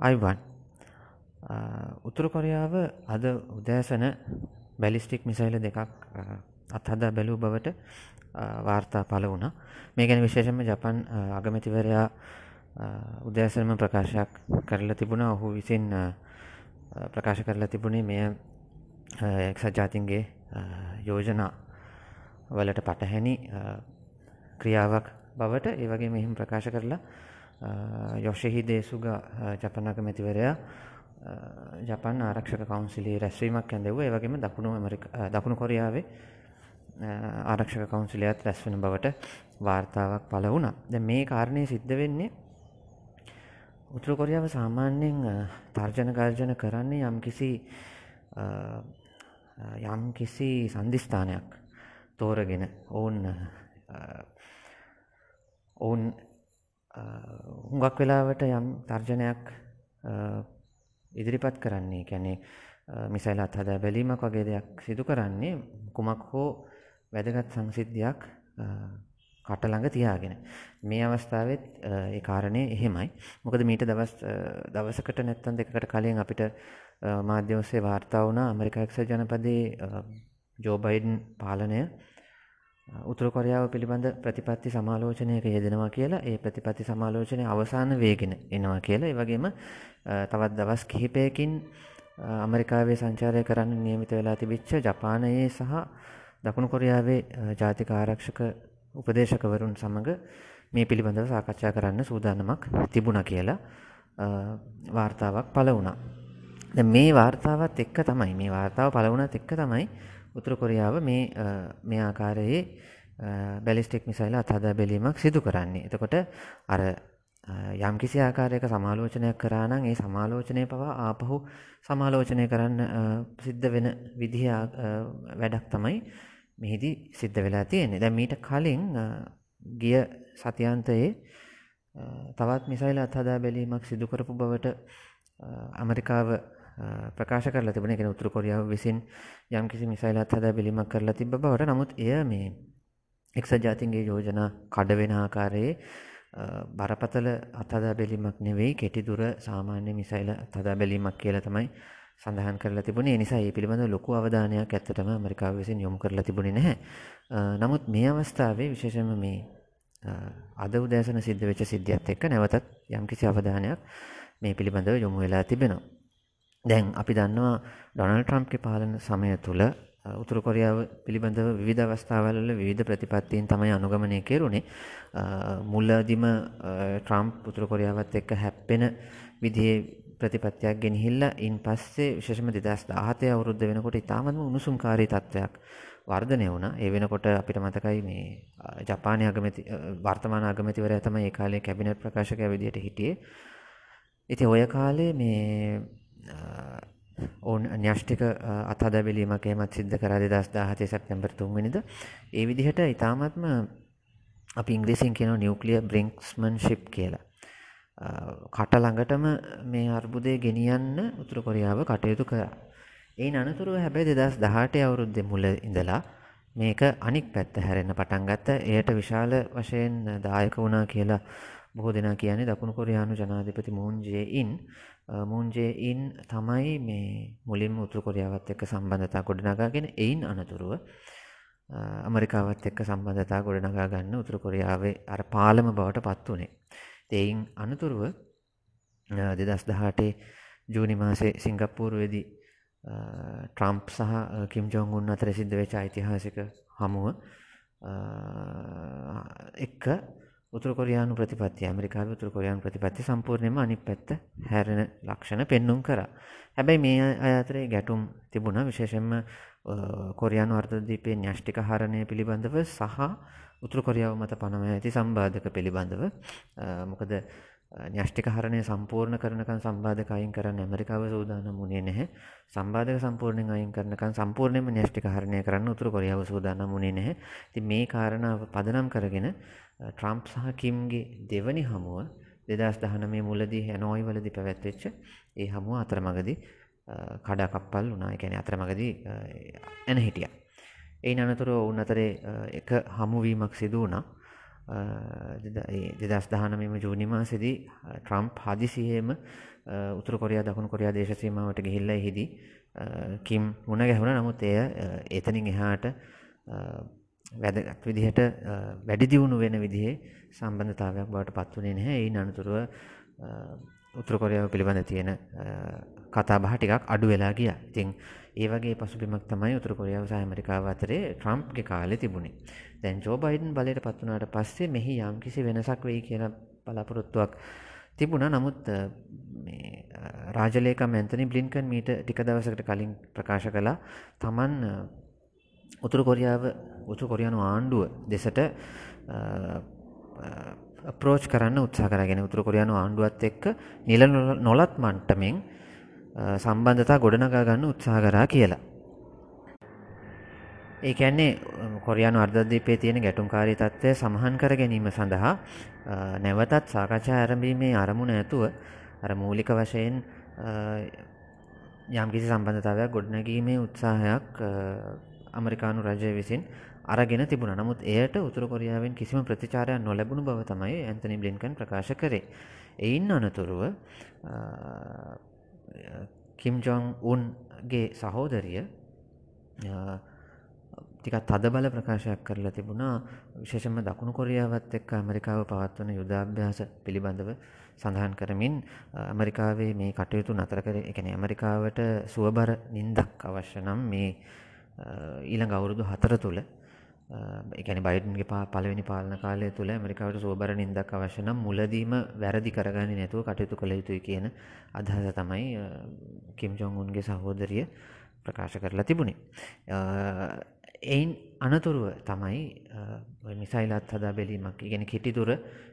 Ivan උතුරු කොරියාව අද උදෑසන බැලිස්ටික් මිසයිල දෙකක් අත්හදා බැලූ බවට වාර්තා පල වුණ. මේ ගැන විශේෂම ජපන් අගමැතිවරයා උදෑසනම ප්‍රකාශයක් කරලා තිබුණ. ඔහු විසින් ප්‍රකාශ කරලා තිබුණේ මෙය එක්සත් ජාතින්ගේ යෝජනා වලට පටහැනි ක්‍රියාවක් බවට. ඒවගේ මෙහිම ප්‍රකාශ කරලා යොෂෙහි දේසුග ජපන් අගමැතිවරයා ජපන් ආරක්ෂක කවුන්සිලේ රැස්වීමක් ඇඳෙව්ව ඒ වගේම දකුණු ඇමරිකා දකුණු කොරියාවේ ආරක්ෂක කවුන්සිලයත් රැස් වෙන බවට වාර්තාවක් පළ වුණා. දැන් මේ කාරණේ සිද්ධ වෙන්නේ උතුරු කොරියාව සාමාන්‍යයෙන් තර්ජන ගර්ජන කරන්නේ යම්කිසි යම්කිසි සන්ධිස්ථානයක් තෝරගෙන ඔවුන් ඔවුන් හුඟක් වෙලාවට යම් තර්ජනයක් ඉදිරිපත් කරන්නේ කැනෙ මිසයිල අත්හදා බැලීමක් වගේ දෙයක් සිදු කරන්නේ කුමක් හෝ වැදගත් සංසිද්ධයක් කටළඟ තියාගෙන. මේ අවස්ථාවත් ඒ කාරණය එහෙමයි. මොකද මීට දවස් දවසකට නැත්තන් දෙකට කලින් අපිට මාධ්‍යවස්සේ වාර්තා වුණ අමරිකා එක්ස ජනපදයේ ජෝබයිඩන් පාලනය උතුරු කොරියාව පිළිබඳ ප්‍රතිපත්ති සමාලෝචනයක යෙදෙනවා කියලා ඒ ප්‍රතිපත්ති සමාලෝචනය අවසාන වේගෙන එනවා කියලා ඒ වගේම තවත් දවස් කිහිපයකින් අමරිකාවේ සංචාරය කරන්න නියමිත වෙලා තිබිච්ච ජපානයේ සහ දකුණු කොරියාවේ ජාතික ආරක්ෂක උපදේශකවරුන් සමඟ මේ පිළිබඳව සාකච්ඡා කරන්න සූදානමක් තිබුණ කියලා වාර්තාවක් පළ වුණා. මේ වාර්තාවත් එක්ක තමයි මේ වාර්තාව පළවුණත් එක්ක තමයි උතුරු කොරියාව මේ මේ ආකාරයේ බැලිස්ටික් මිසයිල අත්හදා බැලීමක් සිදු කරන්නේ. එතකොට අර යම් කිසි ආකාරයක සමාලෝචනයක් කරා නම් ඒ සමාලෝචනය පවා ආපහු සමාලෝචනය කරන්න සිද්ධ වෙන විදිහ වැඩක් තමයි මෙහිදී සිද්ධ වෙලා තියෙන්නේ. දැන් මීට කලින් ගිය සතියාන්තයේ තවත් මිසයිල අත්හදා බැලීමක් සිදු කරපු බවට ඇමරිකාව ප්‍රකාශ කරලා තිබුණේ. ඒ කියන්නේ උතුරු කොරියාව විසින් යම්කිසි මිසයිල අත්හදා බැලීමක් කරලා තිබ්බ බවට. නමුත් එය මේ එක්සත් ජාතීන්ගේ යෝජනා කඩ වෙන ආකාරයේ බරපතල අත්හදා බැලීමක් නෙවෙයි කෙටි දුර සාමාන්‍ය මිසයිල අත්හදා බැලීමක් කියලා තමයි සඳහන් කරලා තිබුණේ. ඒ නිසා මේ පිළිබඳව ලොකු අවධානයක් ඇත්තටම ඇමරිකාව විසින් යොමු කරලා තිබුණේ නැහැ. නමුත් මේ අවස්ථාවේ විශේෂයෙන්ම මේ අද උදෑසන සිද්ධ වෙච්ච සිද්ධියත් එක්ක නැවතත් යම්කිසි අවධානයක් මේ පිළිබඳව යොමු වෙලා තිබෙනවා. දැන් අපි දන්නවා ඩොනල්ඩ් ට්‍රම්ප්ගේ පාලන සමය තුළ උතුරු කොරියාව පිළිබඳව විවිධ අවස්ථාවල විවිධ ප්‍රතිපත්තීන් තමයි අනුගමනය කෙරුණේ. මුලදිම ට්‍රම්ප් උතුරු කොරියාවත් එක්ක හැප්පෙන විදිහේ ප්‍රතිපත්තියක් ගෙනහිල්ලා ඉන් පස්සේ විශේෂම 2017 අවුරුද්ද වෙනකොට ඉතාමත්ම උණුසුම්කාරී තත්ත්වයක් වර්ධනය වුණා. ඒ වෙනකොට අපිට මතකයි මේ ජපානයේ අගමැති වර්තමාන අගමැතිවරයා තමයි ඒ කාලේ කැබිනට් ප්‍රකාශකයා විදිහට හිටියේ. ඉතින් ඔය කාලේ මේ ඔවුන් න්‍යෂ්ටික අත්හදබැලීමක් එහෙමත් සිද්ධ කරා 2017 සැප්තැම්බර් 3 වෙනිදා. ඒ විදිහට ඊටාත්ම අපි ඉංග්‍රීසියෙන් කියනවා නියුක්ලියර් බ්‍රින්ක්ස්මන්ෂිප් කියලා. කට ළඟටම මේ අර්බුදය ගෙනියන්න උතුරු කොරියාව කටයුතු කරා. එයින් අනතුරුව හැබැයි 2018 අවුරුද්දේ මුල ඉඳලා මේක අනික් පැත්ත හැරෙන්න පටන් ගත්ත. එයට විශාල වශයෙන් දායක වුණා කියලා බොහෝ දෙනා කියන්නේ දකුණු කොරියානු ජනාධිපති මූන් ජේ-ඉන් මූන් ජේ-ඉන් තමයි මේ මුලින්ම උතුරු කොරියාවත් එක්ක සම්බන්ධතා ගොඩනගාගෙන එයින් අනතුරුව ඇමරිකාවත් එක්ක සම්බන්ධතා ගොඩනගා ගන්න උතුරු කොරියාවේ අර පාලම බවට පත් වුණේ. එයින් අනතුරුව 2018 ජූනි මාසේ සිංගප්පූරුවේදී ට්‍රම්ප් සහ කිම් ජොන් උන් අතර සිද්ධ වෙච්ච ඓතිහාසික හමුව එක්ක උතුරු කොරියානු ප්‍රතිපත්තිය ඇමරිකාවේ උතුරු කොරියානු ප්‍රතිපත්තිය සම්පූර්ණයෙන්ම අනිත් පැත්ත හැරෙන ලක්ෂණ පෙන්눔 කරා. හැබැයි මේ අය අතරේ ගැටුම් තිබුණා විශේෂයෙන්ම කොරියානු අර්ධද්වීපයේ න්‍යෂ්ටික හරණය පිළිබඳව සහ උතුරු කොරියාව මත පනව ඇති සම්බාධක පිළිබඳව. මොකද න්‍යෂ්ටික හරණය සම්පූර්ණ කරනකන් සම්බාධක අයින් කරන්න ඇමරිකාව සූදානම් වුණේ නැහැ. සම්බාධක සම්පූර්ණයෙන් අයින් කරනකන් සම්පූර්ණයෙන්ම න්‍යෂ්ටික හරණය කරන්න උතුරු කොරියාව සූදානම් වුණේ නැහැ. ඉතින් මේ කාරණාව පදනම් කරගෙන ට්‍රම්ප් සහ කිම්ගේ දෙවනි හමුව 2019 මුලදී හැනෝයි වලදී පැවැත්වෙච්ච ඒ හමුව අතරමඟදී කඩාකප්පල් වුණා. ඒ කියන්නේ අතරමඟදී එන හිටියා. එයින් අනතුරුව ඔවුන් අතරේ එක හමුවීමක් සිදු වුණා. දෙදස් දහනමම ජූනි මාසෙදී ට්‍රම්ප් හදිසියේම උතුර කොරියා දකුණු කොරියා දේශසීමාවට ගිහිල්ල හිදී කිම් මුණ ගැහුණ නමුත් එය එතනින් එහාට වැදගත් විදිහට වැඩි දියුණු වෙන විදිහේ සම්බන්ධතාවයක් බවට පත් වුණේ නැහැ. ඒ අනතුරුව උතුර කොරියාව පිළිබඳ තියෙන කතාබහ ටිකක් අඩු වෙලා ගියා. ඉතින් ඒ වගේ පසුබිමක් තමයි උතුර කොරියාව සහ ඇමරිකාව අතරේ ට්‍රම්ප්ගේ කාලේ තිබුණේ. දැන් ජෝ බයිඩන් බලයට පත් වුණාට පස්සේ මෙහි යම්කිසි වෙනසක් වෙයි කියලා බලාපොරොත්තුවක් තිබුණා. නමුත් මේ රාජලේකම් ඇන්තනි බ්ලින්කන් මීට ටික දවසකට කලින් ප්‍රකාශ කළා තමන් උතුරු කොරියාව උතුරු කොරියානු ආණ්ඩුව දෙසට අප්‍රෝච් කරන්න උත්සාහ කරගෙන උතුරු කොරියානු ආණ්ඩුවත් එක්ක නිල නොලත් මට්ටමින් සම්බන්ධතා ගොඩනගා ගන්න උත්සාහ කරා කියලා. ඒ කියන්නේ කොරියානු අර්ධද්වීපයේ තියෙන ගැටුම්කාරී තත්ත්වය සමහන් කර ගැනීම සඳහා නැවතත් සාකච්ඡා ආරම්භීමේ අරමුණ ඇතුව අර මූලික වශයෙන් යම්කිසි සම්බන්ධතාවයක් ගොඩනැගීමේ උත්සාහයක් ඇමරිකානු රජය විසින් අරගෙන තිබුණා. නමුත් එයට උතුරු කොරියාවෙන් කිසිම ප්‍රතිචාරයක් නොලැබුණු බව තමයි ඇන්තනි බ්ලින්කන් ප්‍රකාශ කරේ. එයින් අනතුරුව කිම් ජොන් උන්ගේ සහෝදරිය ටිකක් තදබල ප්‍රකාශයක් කරලා තිබුණා. විශේෂයෙන්ම දකුණු කොරියාවත් එක්ක ඇමරිකාව පවත්වන යුදාභ්‍යාස පිළිබඳව සඳහන් කරමින් ඇමරිකාවේ මේ කටයුතු නතර කර ඒ කියන්නේ ඇමරිකාවට සුවබර නින්දක් අවශ්‍ය නම් මේ ඊළඟ අවුරුදු 4 තුල ඒ කියන්නේ බයිඩන්ගේ පළවෙනි පාලන කාලය තුල ඇමරිකාවට සුවබර නින්දක් අවශ්‍ය නම් මුලදීම වැරදි කරගන්නේ නැතුව කටයුතු කළ යුතුයි කියන අදහස තමයි කිම් ජොන් උන්ගේ සහෝදරිය ප්‍රකාශ කරලා තිබුණේ. එයින් අනතුරුව තමයි මිසයිලත් හදා බැලීමක් ඉගෙන කෙටිදුර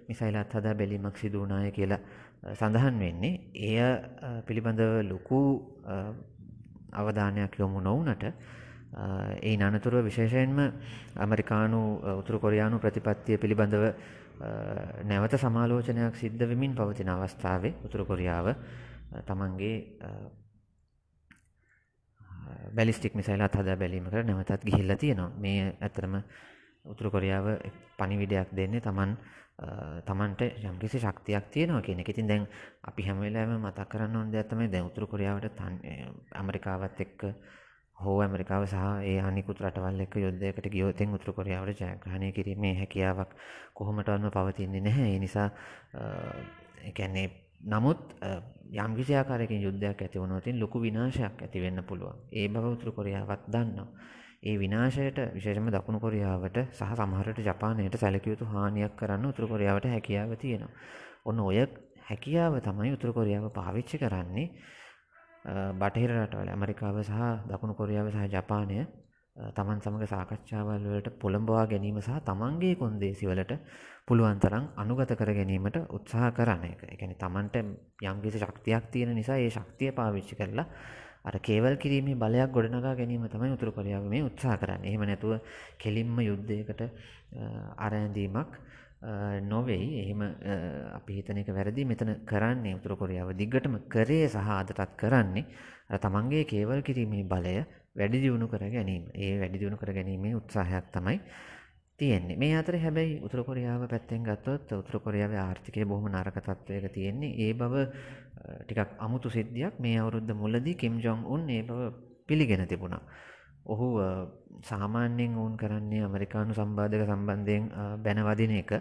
මිසයිලත් හදා බැලීමක් සිදු වුණාය කියලා සඳහන් වෙන්නේ. එය පිළිබඳව ලොකු අවධානයක් යොමු නොවුනට ඒ අනතුරුව විශේෂයෙන්ම ඇමරිකානු උතුරු කොරියානු ප්‍රතිපත්තිය පිළිබඳව නැවත සමාලෝචනයක් සිද්ධ වෙමින් පවතින අවස්ථාවේ උතුරු කොරියාව තමන්ගේ බැලිස්ටික් මිසයිලත් හදා බැලීමකට නැවතත් ගිහිල්ලා තියෙනවා. මේ ඇත්තටම උතුරු කොරියාව පණිවිඩයක් දෙන්නේ තමන් තමන්ට යම්කිසි ශක්තියක් තියෙනවා කියන එක. ඉතින් දැන් අපි හැම වෙලාවෙම මතක් කරන්න ඕන දෙයක් තමයි දැන් උතුරු කොරියාවට ඇමරිකාවත් එක්ක හෝ ඇමරිකාව සහ ඒ අනිකුත් රටවල් එක්ක යුද්ධයකට ගියොත් උතුරු කොරියාවට ජයග්‍රහණය කිරීමේ හැකියාවක් කොහොමටවත් පවතින්නේ නැහැ. ඒ නිසා ඒ කියන්නේ නමුත් යම් කිසි ආකාරයකින් යුද්ධයක් ඇති වුණොත් ලොකු විනාශයක් ඇති වෙන්න පුළුවන්. ඒ බව උතුරු කොරියාවත් දන්නවා. ඒ විනාශයට විශේෂයෙන්ම දකුණු කොරියාවට සහ සමහරට ජපානයට සැලකිය යුතු හානියක් කරන්න උතුරු කොරියාවට හැකියාව තියෙනවා. ඔන්න ඔය හැකියාව තමයි උතුරු කොරියාව පාවිච්චි කරන්නේ බටහිර රටවල ඇමරිකාව සහ දකුණු කොරියාව සහ ජපානය තමන් සමග සාකච්ඡාවල් වලට පොළඹවා ගැනීම සහ තමන්ගේ කොන්දේසි වලට පුළුවන් තරම් අනුගත කර ගැනීමට උත්සාහ කරන එක. ඒ කියන්නේ තමන්ට යම්කිසි ශක්තියක් තියෙන නිසා ඒ ශක්තිය පාවිච්චි කරලා අර කේවල් කිරීමේ බලයක් ගොඩනගා ගැනීම තමයි උතුරු කොරියාව මේ උත්සාහ කරන්නේ. එහෙම නැතුව කෙලින්ම යුද්ධයකට ආරැඳීමක් නොවෙයි. එහෙම අපි හිතන එක වැරදි. මෙතන කරන්නේ උතුරු කොරියාව දිග්ගටම කරේ සහ අදටත් කරන්නේ අර තමන්ගේ කේවල් කිරීමේ බලය වැඩි දියුණු කර ගැනීම. ඒ වැඩි දියුණු කර ගැනීමේ උත්සාහයක් තමයි තියෙන්නේ. මේ අතරේ හැබැයි උතුරු කොරියාව පැත්තෙන් ගත්තොත් උතුරු කොරියාවේ ආර්ථිකය බොහොම නරක තත්ත්වයක තියෙන්නේ. ඒ බව ටිකක් අමුතු සිද්ධියක්. මේ අවුරුද්ද මුලදී කිම් ජොන් උන් ඒ බව පිළිගෙන තිබුණා. ඔහු සාමාන්‍යයෙන් ඔවුන් කරන්නේ ඇමරිකානු සම්බාධක සම්බන්ධයෙන් බැනවදින එක.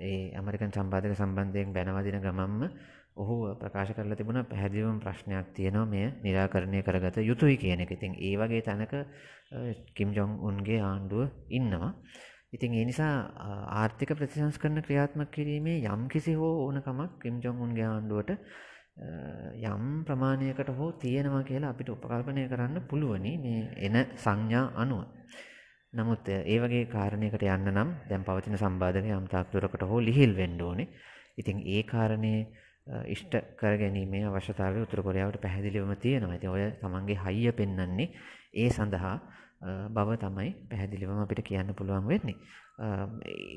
ඒ ඇමරිකන් සම්බාධක සම්බන්ධයෙන් බැනවදින ගමන්ම ඔහු ප්‍රකාශ කරලා තිබුණා පැහැදිලිවම ප්‍රශ්නයක් තියෙනවා මෙය निराකරණය කරගත යුතුයි කියන එක. ඉතින් ඒ වගේ තැනක කිම් ජොන් උන්ගේ ආණ්ඩුව ඉන්නවා. ඉතින් ඒ නිසා ආර්ථික ප්‍රතිසංස්කරණ ක්‍රියාත්මක කිරීමේ යම්කිසි හෝ ඕනකමක් කිම් ජොන් උන්ගේ ආණ්ඩුවට යම් ප්‍රමාණයකට හෝ තියෙනවා කියලා අපිට උපකල්පනය කරන්න පුළුවනි මේ එන සංඥා අනුව. නමුත් ඒ වගේ කාරණයකට යන්න නම් දැන් පවතින සම්බාධක යම් තාක් දුරකට හෝ ලිහිල් වෙන්න ඕනේ. ඉතින් ඒ කාරණේ ඉෂ්ට කර ගැනීමේ අවශ්‍යතාවය උතුරු කොරියාවට පැහැදිලිවම තියෙනවා. ඉතින් ඔය තමන්ගේ හයිය පෙන්වන්නේ ඒ සඳහා බව තමයි පැහැදිලිවම අපිට කියන්න පුළුවන් වෙන්නේ.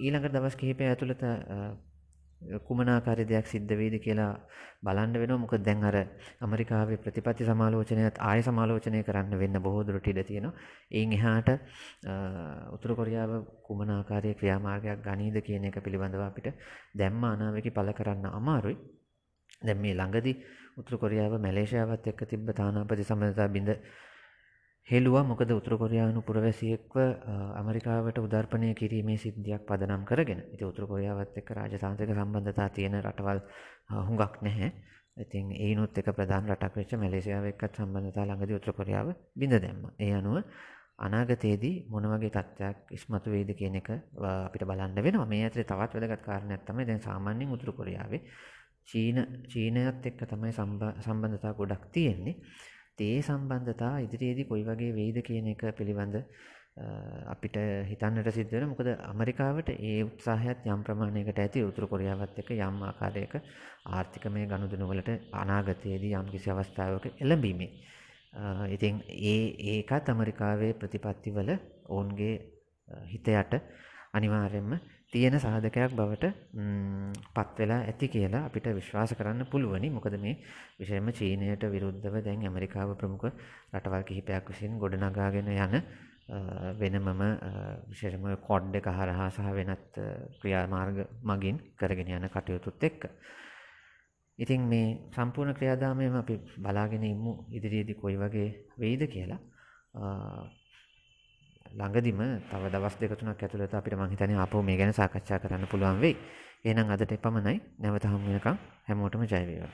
ඊළඟ දවස් කිහිපය ඇතුළත කුමනාකාරය දෙයක් සිද්ධ වෙයිද කියලා බලන්න වෙනවා. මොකද දැන් අර ඇමරිකාවේ ප්‍රතිපත්ති සමාලෝචනයත් ආය සමාලෝචනය කරන්න වෙන්න බොහෝ දුරට ඉඩ තියෙනවා. එයින් එහාට උතුරු කොරියාව කුමනාකාරයේ ක්‍රියාමාර්ගයක් ගනීද කියන එක පිළිබඳව අපිට දැම්ම අනාවේකි පළ කරන්න අමාරුයි. දැන් මේ ළඟදී උතුරු කොරියාව මැලේසියාවත් එක්ක තිබ්බ තානාපති සම්බන්ධතා බිඳ හෙළුවා මොකද උතුරු කොරියානු පුරවැසියෙක්ව ඇමරිකාවට උදර්පණය කිරීමේ සිද්ධියක් පදනම් කරගෙන. ඉතින් උතුරු කොරියාවත් එක්ක රාජතාන්ත්‍රික සම්බන්ධතා තියෙන රටවල් හුඟක් නැහැ. ඉතින් ඒනොත් එක ප්‍රධාන රටක් වෙච්ච මැලේසියාව එක්කත් සම්බන්ධතා ළඟදී උතුරු කොරියාව බිඳ දැම්මා. ඒ අනුව අනාගතයේදී මොන වගේ තත්ත්වයක් ඉස්මතු වෙයිද කියන එක අපිට බලන්න වෙනවා. මේ ඇතුලේ තවත් වැදගත් කාරණයක් තමයි දැන් සාමාන්‍යයෙන් උතුරු කොරියාවේ චීන චීනයත් එක්ක තමයි සම්බන්ධතා ගොඩක් තියෙන්නේ. ඒ සම්බන්ධතා ඉදිරියේදී කොයි වගේ වෙයිද කියන එක පිළිබඳ අපිට හිතන්නට සිද්ධ වෙනවා. මොකද ඇමරිකාවට ඒ උත්සාහයත් යම් ප්‍රමාණයකට ඇති උතුරු කොරියාවත් එක්ක යම් ආකාරයක ආර්ථිකමය ගනුදෙනු වලට අනාගතයේදී යම් කිසි අවස්ථාවක එළඹීමේ. ඉතින් ඒ ඒකත් ඇමරිකාවේ ප්‍රතිපත්තිවල ඔවුන්ගේ හිත යට අනිවාර්යයෙන්ම තියෙන සාධකයක් බවට පත් වෙලා ඇති කියලා අපිට විශ්වාස කරන්න පුළුවනි. මොකද මේ විශේෂයෙන්ම චීනයට විරුද්ධව දැන් ඇමරිකාව ප්‍රමුඛ රටවල් කිහිපයක් විසින් ගොඩනගාගෙන යන වෙනමම විශේෂම කොඩ් එක හරහා සහ වෙනත් ක්‍රියාමාර්ග මගින් කරගෙන යන කටයුතුත් එක්ක. ඉතින් මේ සම්පූර්ණ ක්‍රියාදාමයම අපි බලාගෙන ඉමු ඉදිරියේදී කොයි වගේ වෙයිද කියලා. ළඟදිම තව දවස් දෙක තුනක් ඇතුළත අපිට මං හිතන්නේ ආපහු මේ ගැන සාකච්ඡා කරන්න පුළුවන් වෙයි. එහෙනම් අදට එපමණයි. නැවත හමු වෙනකම් හැමෝටම ජය වේවා.